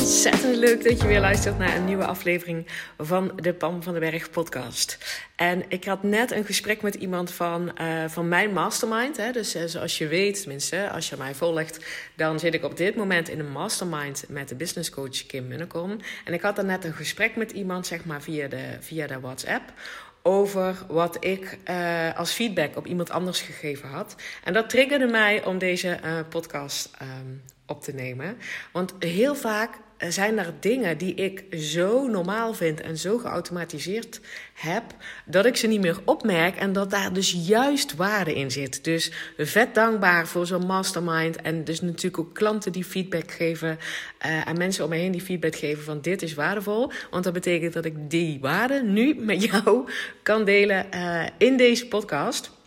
Ontzettend leuk dat je weer luistert naar een nieuwe aflevering van de Pam van den Berg podcast. En ik had net een gesprek met iemand van, uh, van mijn mastermind. Hè. Dus uh, zoals je weet, tenminste, als je mij volgt, dan zit ik op dit moment in een mastermind met de business coach Kim Munnekom. En ik had dan net een gesprek met iemand, zeg maar via de, via de WhatsApp over wat ik uh, als feedback op iemand anders gegeven had. En dat triggerde mij om deze podcast um, op te nemen. Want heel vaak zijn er dingen die ik zo normaal vind en zo geautomatiseerd heb, dat ik ze niet meer opmerk en dat daar dus juist waarde in zit. Dus vet dankbaar voor zo'n mastermind en dus natuurlijk ook klanten die feedback geven uh, en mensen om me heen die feedback geven van dit is waardevol. Want dat betekent dat ik die waarde nu met jou kan delen uh, in deze podcast.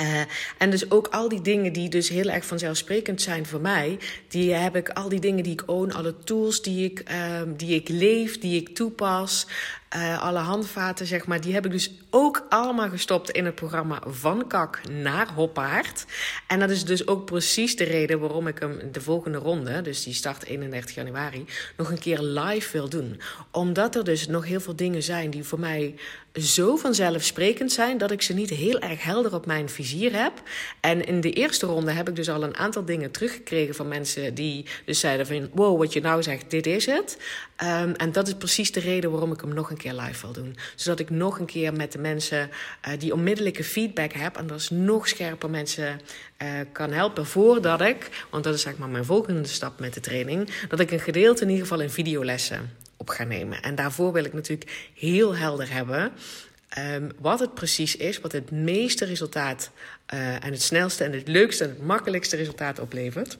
Uh, en dus ook al die dingen die dus heel erg vanzelfsprekend zijn voor mij, die heb ik, al die dingen die ik own, alle tools die ik, uh, die ik leef, die ik toepas, uh, alle handvaten, zeg maar, die heb ik dus ook allemaal gestopt in het programma Van Kak naar Hoppaard. En dat is dus ook precies de reden waarom ik hem de volgende ronde, dus die start 31 januari, nog een keer live wil doen. Omdat er dus nog heel veel dingen zijn die voor mij zo vanzelfsprekend zijn dat ik ze niet heel erg helder op mijn vizier heb. En in de eerste ronde heb ik dus al een aantal dingen teruggekregen van mensen die dus zeiden van wow, wat je nou zegt, dit is het. Um, en dat is precies de reden waarom ik hem nog een keer live wil doen. Zodat ik nog een keer met de mensen uh, die onmiddellijke feedback heb en dat is nog scherper mensen uh, kan helpen voordat ik, want dat is zeg maar mijn volgende stap met de training, dat ik een gedeelte in ieder geval in videolessen op ga nemen. En daarvoor wil ik natuurlijk heel helder hebben um, wat het precies is, wat het meeste resultaat uh, en het snelste en het leukste en het makkelijkste resultaat oplevert.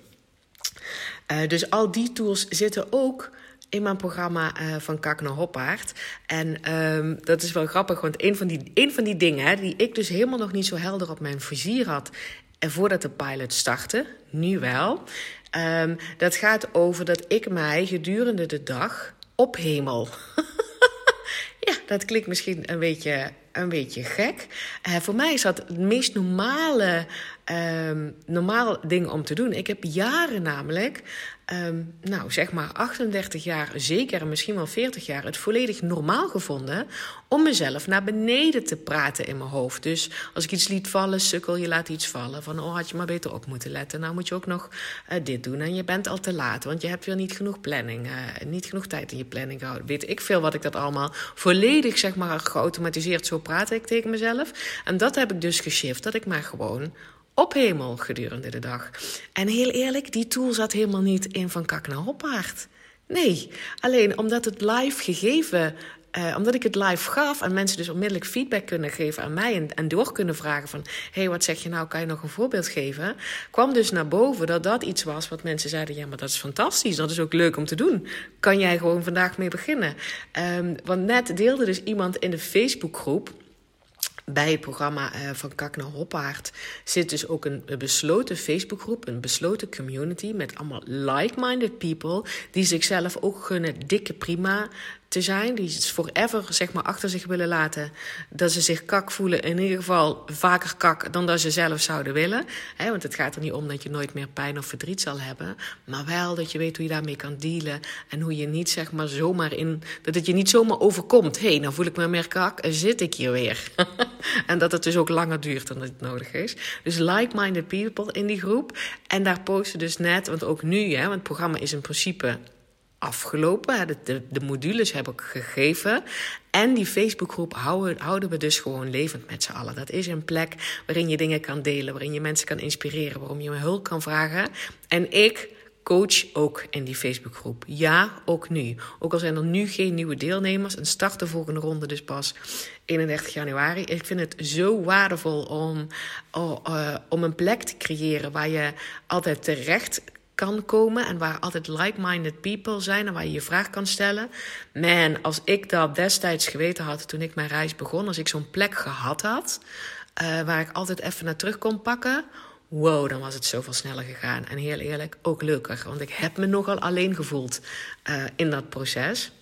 Dus al die tools zitten ook in mijn programma uh, van Kak naar Hoppaard. En um, dat is wel grappig, want een van die, een van die dingen die ik dus helemaal nog niet zo helder op mijn vizier had. En voordat de pilot startte, nu wel. Um, dat gaat over dat ik mij gedurende de dag ophemel. ja, dat klinkt misschien een beetje, een beetje gek. Uh, voor mij is dat het meest normale, um, normaal ding om te doen. Ik heb jaren namelijk um, nou zeg maar 38 jaar, zeker en misschien wel 40 jaar, het volledig normaal gevonden om mezelf naar beneden te praten in mijn hoofd. Dus als ik iets liet vallen, sukkel, je laat iets vallen. Van oh, had je maar beter op moeten letten. Nou moet je ook nog uh, dit doen. En je bent al te laat, want je hebt weer niet genoeg planning, uh, niet genoeg tijd in je planning gehouden. Weet ik veel wat ik dat allemaal volledig zeg maar geautomatiseerd zo praat ik tegen mezelf. En dat heb ik dus geshift, dat ik maar gewoon op hemel gedurende de dag. En heel eerlijk, die tool zat helemaal niet in van kak naar hoppaard. Nee, alleen omdat het live gegeven uh, omdat ik het live gaf en mensen dus onmiddellijk feedback kunnen geven aan mij en, en door kunnen vragen van, hé, hey, wat zeg je nou, kan je nog een voorbeeld geven? Kwam dus naar boven dat dat iets was wat mensen zeiden, ja, maar dat is fantastisch, dat is ook leuk om te doen. Kan jij gewoon vandaag mee beginnen? Um, want net deelde dus iemand in de Facebookgroep, bij het programma uh, van Kak naar Hoppaard zit dus ook een besloten Facebookgroep, een besloten community met allemaal like-minded people die zichzelf ook gunnen. Dikke prima te zijn, die het forever zeg maar achter zich willen laten, dat ze zich kak voelen, in ieder geval vaker kak dan dat ze zelf zouden willen. Want het gaat er niet om dat je nooit meer pijn of verdriet zal hebben, maar wel dat je weet hoe je daarmee kan dealen en hoe je niet zeg maar zomaar in, dat het je niet zomaar overkomt. Hé, hey, nou voel ik me meer kak en zit ik hier weer. en dat het dus ook langer duurt dan het nodig is. Dus like-minded people in die groep. En daar posten dus net, want ook nu, hè, want het programma is in principe afgelopen. De, de, modules heb ik gegeven. En die Facebookgroep houden, houden we dus gewoon levend met z'n allen. Dat is een plek waarin je dingen kan delen, waarin je mensen kan inspireren, waarom je me hulp kan vragen. En ik coach ook in die Facebookgroep. Ja, ook nu. Ook al zijn er nu geen nieuwe deelnemers en start de volgende ronde dus pas 31 januari. Ik vind het zo waardevol om, oh, uh, om een plek te creëren waar je altijd terecht kan komen en waar altijd like-minded people zijn en waar je je vraag kan stellen. Man, als ik dat destijds geweten had toen ik mijn reis begon, als ik zo'n plek gehad had uh, waar ik altijd even naar terug kon pakken. Wow, dan was het zoveel sneller gegaan. En heel eerlijk, ook leuker. Want ik heb me nogal alleen gevoeld uh, in dat proces.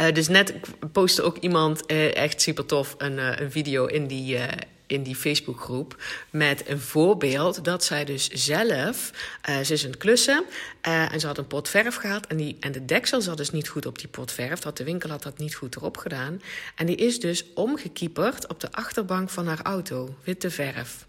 Uh, dus net postte ook iemand, echt super tof, een, een video in die, in die Facebookgroep met een voorbeeld dat zij dus zelf, uh, ze is het klussen uh, en ze had een pot verf gehad en, die, en de deksel zat dus niet goed op die pot verf, dat de winkel had dat niet goed erop gedaan en die is dus omgekieperd op de achterbank van haar auto, witte verf.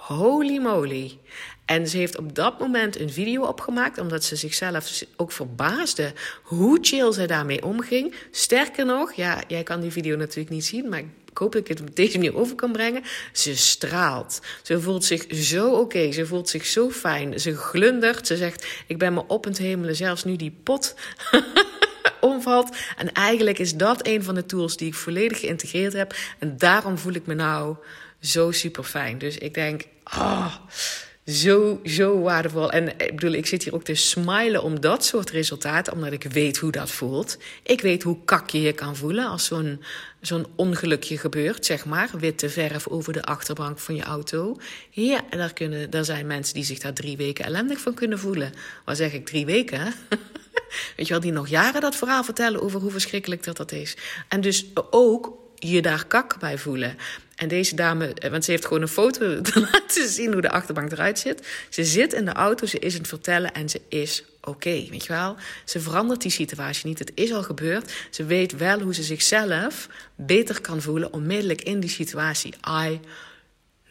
Holy moly. En ze heeft op dat moment een video opgemaakt, omdat ze zichzelf ook verbaasde hoe chill zij daarmee omging. Sterker nog, ja, jij kan die video natuurlijk niet zien, maar hoop dat ik het op deze manier over kan brengen. Ze straalt. Ze voelt zich zo oké. Ze voelt zich zo fijn. Ze glundert. Ze zegt: Ik ben me op het hemelen, zelfs nu die pot. omvalt. En eigenlijk is dat een van de tools die ik volledig geïntegreerd heb. En daarom voel ik me nou zo super fijn. Dus ik denk, oh, zo, zo waardevol. En ik bedoel, ik zit hier ook te smilen om dat soort resultaten, omdat ik weet hoe dat voelt. Ik weet hoe kak je je kan voelen als zo'n zo'n ongelukje gebeurt, zeg maar. Witte verf over de achterbank van je auto. Ja, daar, kunnen, daar zijn mensen die zich daar drie weken ellendig van kunnen voelen. Wat zeg ik, drie weken? Weet je wel, die nog jaren dat verhaal vertellen over hoe verschrikkelijk dat dat is. En dus ook je daar kak bij voelen. En deze dame, eh, want ze heeft gewoon een foto te laten zien hoe de achterbank eruit zit. Ze zit in de auto, ze is het vertellen en ze is oké, weet je wel. Ze verandert die situatie niet, het is al gebeurd. Ze weet wel hoe ze zichzelf beter kan voelen onmiddellijk in die situatie. I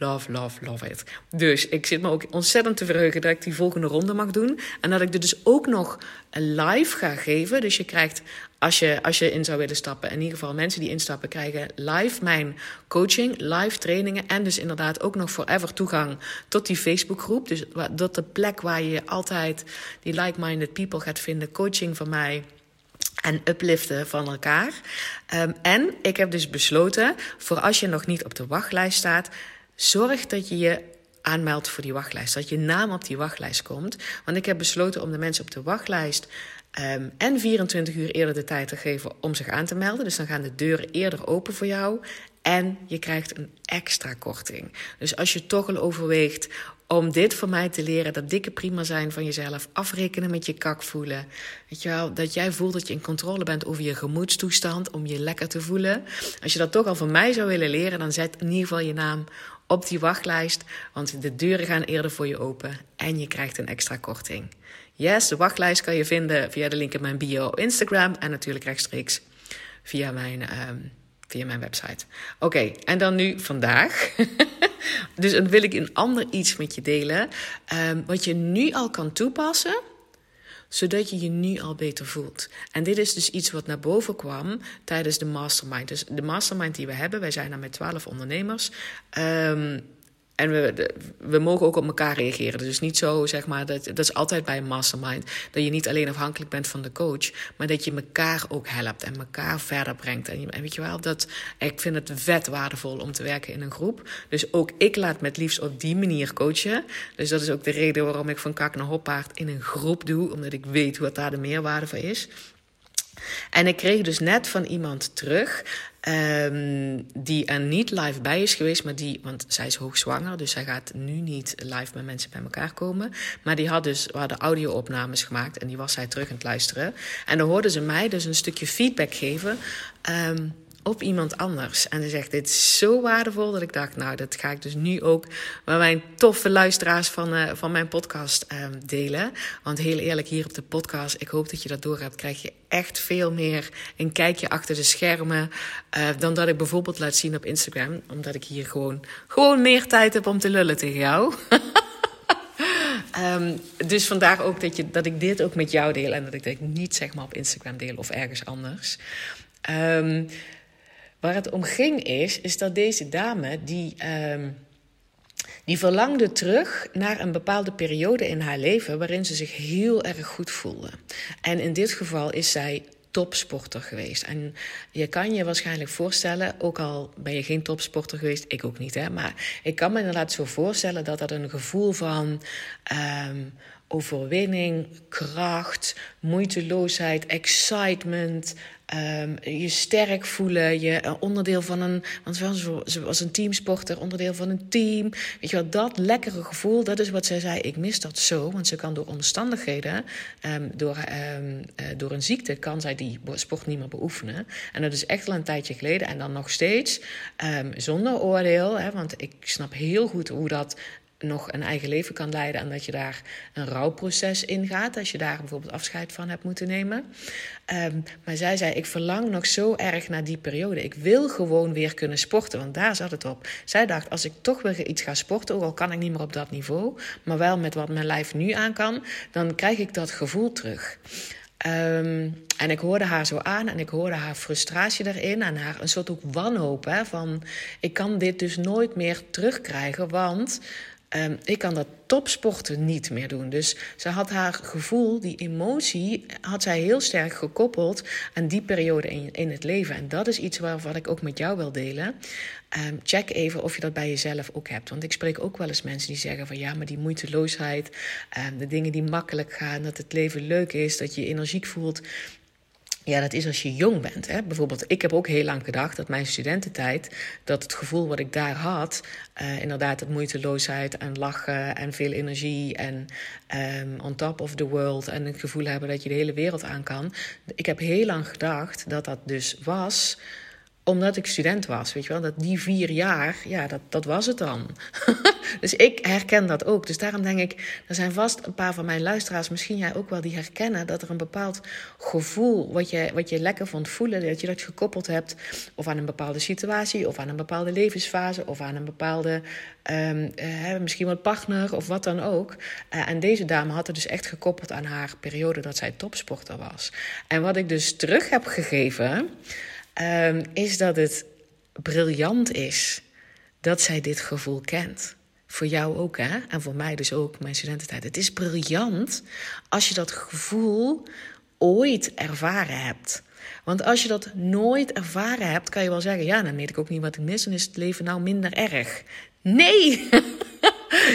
Love, love, love it. Dus ik zit me ook ontzettend te verheugen dat ik die volgende ronde mag doen. En dat ik er dus ook nog live ga geven. Dus je krijgt, als je, als je in zou willen stappen, in ieder geval mensen die instappen, krijgen live mijn coaching, live trainingen. En dus inderdaad ook nog forever toegang tot die Facebookgroep. Dus dat de plek waar je altijd die like-minded people gaat vinden. Coaching van mij en upliften van elkaar. Um, en ik heb dus besloten, voor als je nog niet op de wachtlijst staat Zorg dat je je aanmeldt voor die wachtlijst. Dat je naam op die wachtlijst komt. Want ik heb besloten om de mensen op de wachtlijst um, en 24 uur eerder de tijd te geven om zich aan te melden. Dus dan gaan de deuren eerder open voor jou. En je krijgt een extra korting. Dus als je toch al overweegt om dit van mij te leren, dat dikke prima zijn van jezelf, afrekenen met je kak voelen. Weet je wel, dat jij voelt dat je in controle bent over je gemoedstoestand, om je lekker te voelen. Als je dat toch al van mij zou willen leren, dan zet in ieder geval je naam op die wachtlijst, want de deuren gaan eerder voor je open en je krijgt een extra korting. Yes, de wachtlijst kan je vinden via de link in mijn bio op Instagram en natuurlijk rechtstreeks via mijn, um, via mijn website. Oké, en dan nu vandaag. dus dan wil ik een ander iets met je delen, um, wat je nu al kan toepassen zodat je je nu al beter voelt. En dit is dus iets wat naar boven kwam tijdens de mastermind. Dus de mastermind die we hebben, wij zijn daar met twaalf ondernemers. Um, en we, we mogen ook op elkaar reageren. Dus niet zo, zeg maar, dat, dat is altijd bij een mastermind. Dat je niet alleen afhankelijk bent van de coach, maar dat je elkaar ook helpt en elkaar verder brengt. En, en weet je wel, dat, ik vind het vet waardevol om te werken in een groep. Dus ook ik laat met liefst op die manier coachen. Dus dat is ook de reden waarom ik van kak naar hoppaard in een groep doe, omdat ik weet wat daar de meerwaarde van is. En ik kreeg dus net van iemand terug Um, die er niet live bij is geweest, maar die, want zij is hoogzwanger, dus zij gaat nu niet live met mensen bij elkaar komen. Maar die had dus, we hadden audio-opnames gemaakt en die was zij terug aan het luisteren. En dan hoorde ze mij dus een stukje feedback geven. Um, op iemand anders. En ze zegt: Dit is zo waardevol dat ik dacht: Nou, dat ga ik dus nu ook met mijn toffe luisteraars van, uh, van mijn podcast uh, delen. Want heel eerlijk, hier op de podcast, ik hoop dat je dat doorhebt, krijg je echt veel meer een kijkje achter de schermen. Uh, dan dat ik bijvoorbeeld laat zien op Instagram. Omdat ik hier gewoon, gewoon meer tijd heb om te lullen tegen jou. Um, dus vandaar ook dat, je, dat ik dit ook met jou deel en dat ik dit niet zeg maar op Instagram deel of ergens anders. Um, Waar het om ging is, is dat deze dame, die, um, Die verlangde terug naar een bepaalde periode in haar leven waarin ze zich heel erg goed voelde. En in dit geval is zij topsporter geweest. En je kan je waarschijnlijk voorstellen, ook al ben je geen topsporter geweest, ik ook niet, hè, maar ik kan me inderdaad zo voorstellen dat dat een gevoel van um, overwinning, kracht, moeiteloosheid, excitement, um, je sterk voelen, je onderdeel van een, want ze was een teamsporter, onderdeel van een team. Weet je wat, dat lekkere gevoel, dat is wat zij zei. Ik mis dat zo, want ze kan door omstandigheden, um, door, um, uh, door een ziekte, kan zij die sport niet meer beoefenen. En dat is echt al een tijdje geleden en dan nog steeds zonder oordeel, hè, want ik snap heel goed hoe dat nog een eigen leven kan leiden en dat je daar een rouwproces in gaat als je daar bijvoorbeeld afscheid van hebt moeten nemen. Um, maar zij zei: Ik verlang nog zo erg naar die periode. Ik wil gewoon weer kunnen sporten, want daar zat het op. Zij dacht: Als ik toch weer iets ga sporten, ook al kan ik niet meer op dat niveau, maar wel met wat mijn lijf nu aan kan, dan krijg ik dat gevoel terug. Um, en ik hoorde haar zo aan en ik hoorde haar frustratie erin en haar een soort ook wanhoop hè, van ik kan dit dus nooit meer terugkrijgen, want Um, ik kan dat topsporten niet meer doen. Dus ze had haar gevoel, die emotie, had zij heel sterk gekoppeld aan die periode in, in het leven. En dat is iets waarvan ik ook met jou wil delen. Um, check even of je dat bij jezelf ook hebt. Want ik spreek ook wel eens mensen die zeggen van ja, maar die moeiteloosheid, um, de dingen die makkelijk gaan, dat het leven leuk is, dat je je energiek voelt. Ja, dat is als je jong bent. Hè? Bijvoorbeeld, ik heb ook heel lang gedacht dat mijn studententijd, dat het gevoel wat ik daar had, uh, inderdaad, het moeiteloosheid en lachen en veel energie en um, on top of the world en het gevoel hebben dat je de hele wereld aan kan. Ik heb heel lang gedacht dat dat dus was omdat ik student was, weet je wel. Dat die vier jaar, ja, dat, dat was het dan. dus ik herken dat ook. Dus daarom denk ik, er zijn vast een paar van mijn luisteraars, misschien jij ook wel, die herkennen dat er een bepaald gevoel, wat je, wat je lekker vond voelen, dat je dat gekoppeld hebt, of aan een bepaalde situatie, of aan een bepaalde levensfase, of aan een bepaalde, um, uh, misschien wel partner, of wat dan ook. Uh, en deze dame had het dus echt gekoppeld aan haar periode dat zij topsporter was. En wat ik dus terug heb gegeven um, is dat het briljant is dat zij dit gevoel kent. Voor jou ook, hè? En voor mij dus ook, mijn studententijd. Het is briljant als je dat gevoel ooit ervaren hebt. Want als je dat nooit ervaren hebt, kan je wel zeggen: ja, dan weet ik ook niet wat ik mis, dan is het leven nou minder erg. Nee!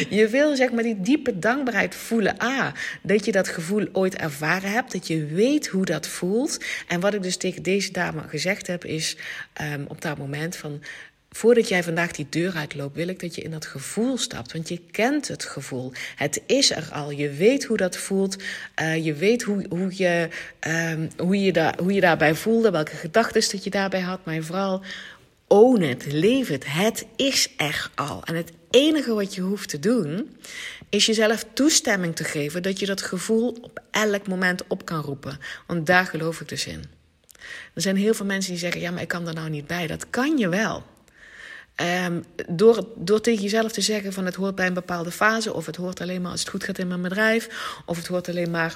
Je wil zeg maar die diepe dankbaarheid voelen. Ah, dat je dat gevoel ooit ervaren hebt. Dat je weet hoe dat voelt. En wat ik dus tegen deze dame gezegd heb, is um, op dat moment van voordat jij vandaag die deur uitloopt, wil ik dat je in dat gevoel stapt. Want je kent het gevoel. Het is er al. Je weet hoe dat voelt. Uh, je weet hoe, hoe, je, um, hoe, je daar, hoe je daarbij voelde. Welke gedachten dat je daarbij had. Maar vooral own het. Leef het. Het is er al. En het enige wat je hoeft te doen, is jezelf toestemming te geven dat je dat gevoel op elk moment op kan roepen. Want daar geloof ik dus in. Er zijn heel veel mensen die zeggen: ja, maar ik kan er nou niet bij. Dat kan je wel. Um, door, door tegen jezelf te zeggen van het hoort bij een bepaalde fase, of het hoort alleen maar als het goed gaat in mijn bedrijf, of het hoort alleen maar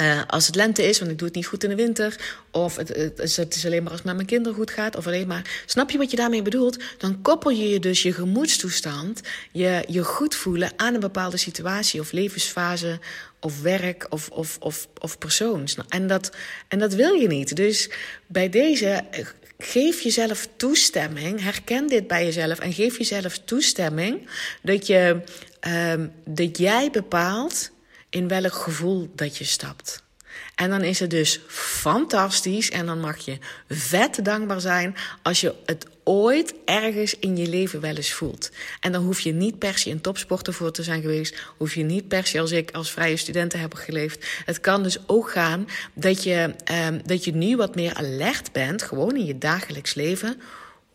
uh, als het lente is, want ik doe het niet goed in de winter. Of het, het, het, is alleen maar als het met mijn kinderen goed gaat. Of alleen maar. Snap je wat je daarmee bedoelt? Dan koppel je je dus je gemoedstoestand, je, je goed voelen aan een bepaalde situatie of levensfase. Of werk of, of, of, of persoon. En dat, en dat wil je niet. Dus bij deze eh, geef jezelf toestemming. Herken dit bij jezelf en geef jezelf toestemming dat, je, um, dat jij bepaalt in welk gevoel dat je stapt. En dan is het dus fantastisch en dan mag je vet dankbaar zijn als je het ooit ergens in je leven wel eens voelt. En dan hoef je niet per se een topsporter voor te zijn geweest, hoef je niet per se als ik als vrije studenten heb geleefd. Het kan dus ook gaan dat je, um, dat je nu wat meer alert bent, gewoon in je dagelijks leven.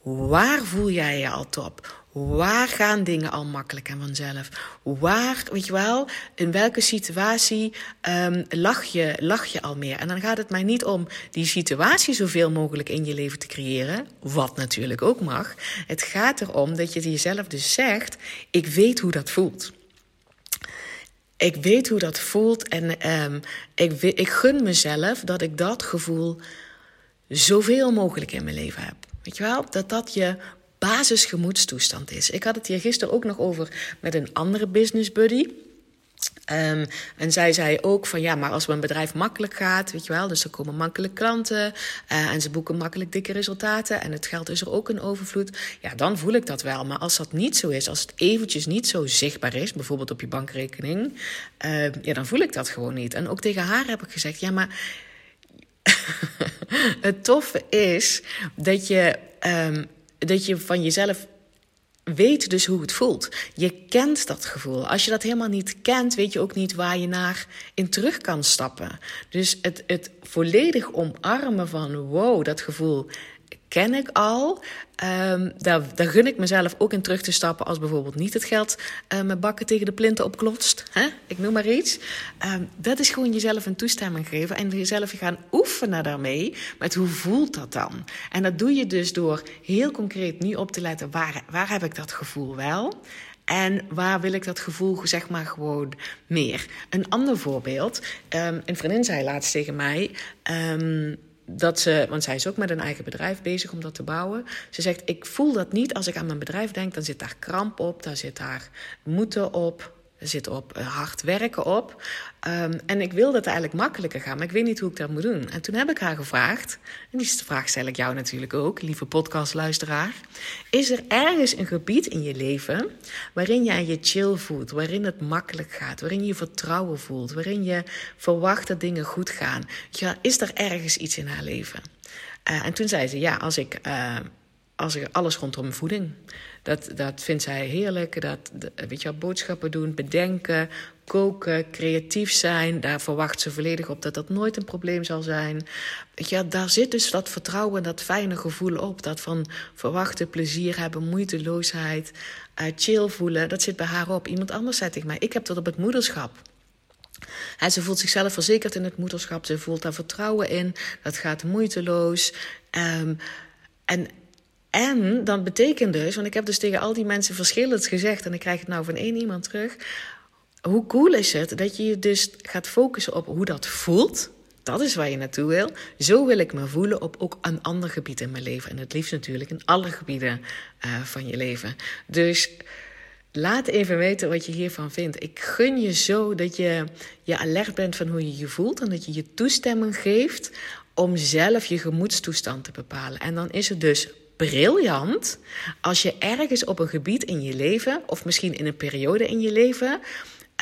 Waar voel jij je al top? Waar gaan dingen al makkelijk en vanzelf? Waar, weet je wel, in welke situatie um, lach, je, lach je al meer? En dan gaat het mij niet om die situatie zoveel mogelijk in je leven te creëren, wat natuurlijk ook mag. Het gaat erom dat je jezelf dus zegt: Ik weet hoe dat voelt. Ik weet hoe dat voelt en um, ik, ik gun mezelf dat ik dat gevoel zoveel mogelijk in mijn leven heb. Weet je wel, dat dat je basisgemoedstoestand is. Ik had het hier gisteren ook nog over met een andere business buddy. Um, en zij zei ook van ja, maar als mijn bedrijf makkelijk gaat, weet je wel, dus er komen makkelijk klanten uh, en ze boeken makkelijk dikke resultaten en het geld is er ook een overvloed, ja, dan voel ik dat wel. Maar als dat niet zo is, als het eventjes niet zo zichtbaar is, bijvoorbeeld op je bankrekening, uh, ja, dan voel ik dat gewoon niet. En ook tegen haar heb ik gezegd, ja, maar het toffe is dat je, um, dat je van jezelf weet dus hoe het voelt. Je kent dat gevoel. Als je dat helemaal niet kent, weet je ook niet waar je naar in terug kan stappen. Dus het, het volledig omarmen van wow, dat gevoel ken ik al. Um, daar, gun ik mezelf ook in terug te stappen als bijvoorbeeld niet het geld uh, mijn bakken tegen de plinten opklotst. Hè? Ik noem maar iets. Um, dat is gewoon jezelf een toestemming geven en jezelf gaan oefenen daarmee. Met hoe voelt dat dan? En dat doe je dus door heel concreet nu op te letten waar, waar heb ik dat gevoel wel? En waar wil ik dat gevoel, zeg maar, gewoon meer? Een ander voorbeeld. Um, een vriendin zei laatst tegen mij. Dat ze, want zij is ook met een eigen bedrijf bezig om dat te bouwen. Ze zegt: Ik voel dat niet als ik aan mijn bedrijf denk. Dan zit daar kramp op, daar zit daar moeten op, zit op eh, hard werken op. Um, en ik wil dat eigenlijk makkelijker gaan, maar ik weet niet hoe ik dat moet doen. En toen heb ik haar gevraagd, en die vraag stel ik jou natuurlijk ook, lieve podcastluisteraar. Is er ergens een gebied in je leven waarin jij je chill voelt, waarin het makkelijk gaat, waarin je vertrouwen voelt, waarin je verwacht dat dingen goed gaan? Ja, is er ergens iets in haar leven? Uh, en toen zei ze, ja, als ik, uh, als ik alles rondom voeding. Dat, dat vindt zij heerlijk. Dat, weet je, boodschappen doen, bedenken, koken, creatief zijn. Daar verwacht ze volledig op dat dat nooit een probleem zal zijn. Ja, daar zit dus dat vertrouwen, dat fijne gevoel op. Dat van verwachten, plezier hebben, moeiteloosheid, uh, chill voelen. Dat zit bij haar op. Iemand anders zei tegen mij, ik heb dat op het moederschap. En ze voelt zichzelf verzekerd in het moederschap. Ze voelt daar vertrouwen in. Dat gaat moeiteloos. Um, en en dat betekent dus, want ik heb dus tegen al die mensen verschillend gezegd en ik krijg het nou van één iemand terug. Hoe cool is het dat je je dus gaat focussen op hoe dat voelt? Dat is waar je naartoe wil. Zo wil ik me voelen op ook een ander gebied in mijn leven. En het liefst natuurlijk in alle gebieden uh, van je leven. Dus laat even weten wat je hiervan vindt. Ik gun je zo dat je je alert bent van hoe je je voelt. En dat je je toestemming geeft om zelf je gemoedstoestand te bepalen. En dan is het dus briljant als je ergens op een gebied in je leven, of misschien in een periode in je leven,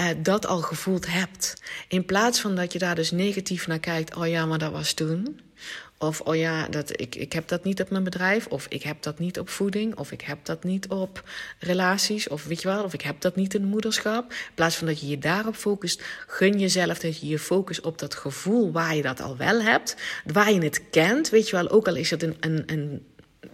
uh, dat al gevoeld hebt. In plaats van dat je daar dus negatief naar kijkt, oh ja, maar dat was toen. Of oh ja, dat, ik, ik heb dat niet op mijn bedrijf. Of ik heb dat niet op voeding. Of ik heb dat niet op relaties. Of weet je wel, of ik heb dat niet in moederschap. In plaats van dat je je daarop focust, gun jezelf dat je je focust op dat gevoel waar je dat al wel hebt. Waar je het kent. Weet je wel, ook al is het een, een, een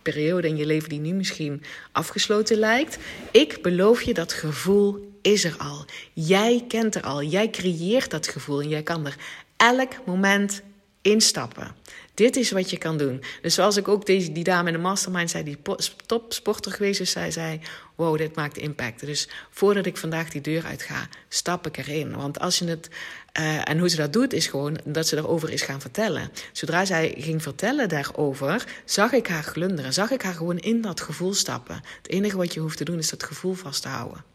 periode in je leven die nu misschien afgesloten lijkt. Ik beloof je, dat gevoel is er al. Jij kent er al. Jij creëert dat gevoel en jij kan er elk moment instappen. Dit is wat je kan doen. Dus zoals ik ook deze, die dame in de mastermind zei, die topsporter geweest is, zij zei: Wow, dit maakt impact. Dus voordat ik vandaag die deur uit ga, stap ik erin. Want als je het. Uh, en hoe ze dat doet, is gewoon dat ze erover is gaan vertellen. Zodra zij ging vertellen daarover, zag ik haar glunderen. Zag ik haar gewoon in dat gevoel stappen. Het enige wat je hoeft te doen, is dat gevoel vast te houden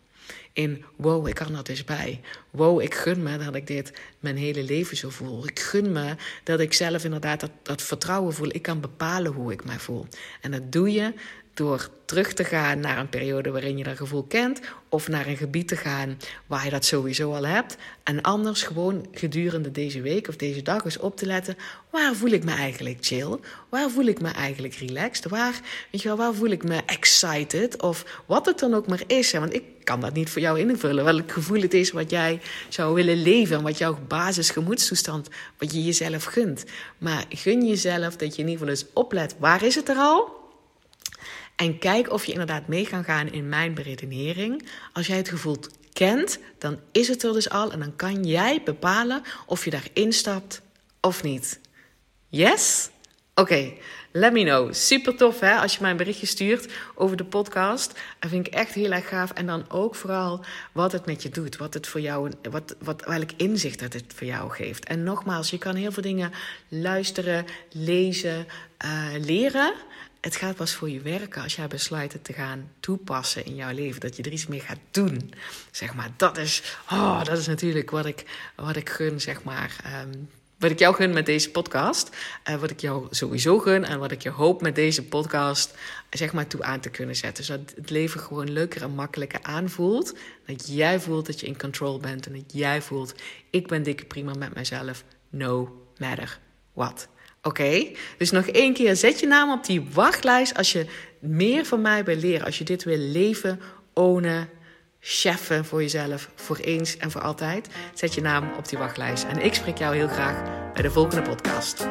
in wow, ik kan er dus bij. Wow, ik gun me dat ik dit mijn hele leven zo voel. Ik gun me dat ik zelf inderdaad dat, dat vertrouwen voel. Ik kan bepalen hoe ik mij voel. En dat doe je door terug te gaan naar een periode waarin je dat gevoel kent, of naar een gebied te gaan waar je dat sowieso al hebt. En anders gewoon gedurende deze week of deze dag eens op te letten: waar voel ik me eigenlijk chill? Waar voel ik me eigenlijk relaxed? Waar, weet je wel, waar voel ik me excited? Of wat het dan ook maar is. Want ik kan dat niet voor jou invullen. Welk gevoel het is wat jij zou willen leven. En wat jouw basisgemoedstoestand, wat je jezelf gunt. Maar gun jezelf dat je in ieder geval eens oplet. Waar is het er al? En kijk of je inderdaad mee kan gaan in mijn beredenering. Als jij het gevoel kent, dan is het er dus al. En dan kan jij bepalen of je daarin stapt of niet. Yes? Oké, let me know. Super tof hè, als je mij een berichtje stuurt over de podcast. Dat vind ik echt heel erg gaaf. En dan ook vooral wat het met je doet. Wat het voor jou, wat, wat, welk inzicht dat het voor jou geeft. En nogmaals, je kan heel veel dingen luisteren, lezen, uh, leren. Het gaat pas voor je werken als jij besluit het te gaan toepassen in jouw leven. Dat je er iets mee gaat doen. Zeg maar, dat is, oh, dat is natuurlijk wat ik, wat ik gun, zeg maar. Ehm, wat ik jou gun met deze podcast, uh, wat ik jou sowieso gun en wat ik je hoop met deze podcast, zeg maar, toe aan te kunnen zetten. Zodat het leven gewoon leuker en makkelijker aanvoelt. Dat jij voelt dat je in control bent en dat jij voelt, ik ben dikke prima met mezelf, no matter what. Oké, dus nog één keer, zet je naam op die wachtlijst als je meer van mij wil leren. Als je dit wil leven, ownen, cheffen voor jezelf, voor eens en voor altijd. Zet je naam op die wachtlijst. En ik spreek jou heel graag bij de volgende podcast.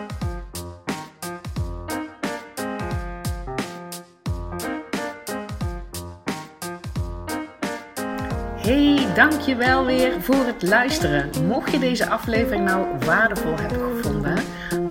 Hey, dankjewel weer voor het luisteren. Mocht je deze aflevering nou waardevol hebben gevonden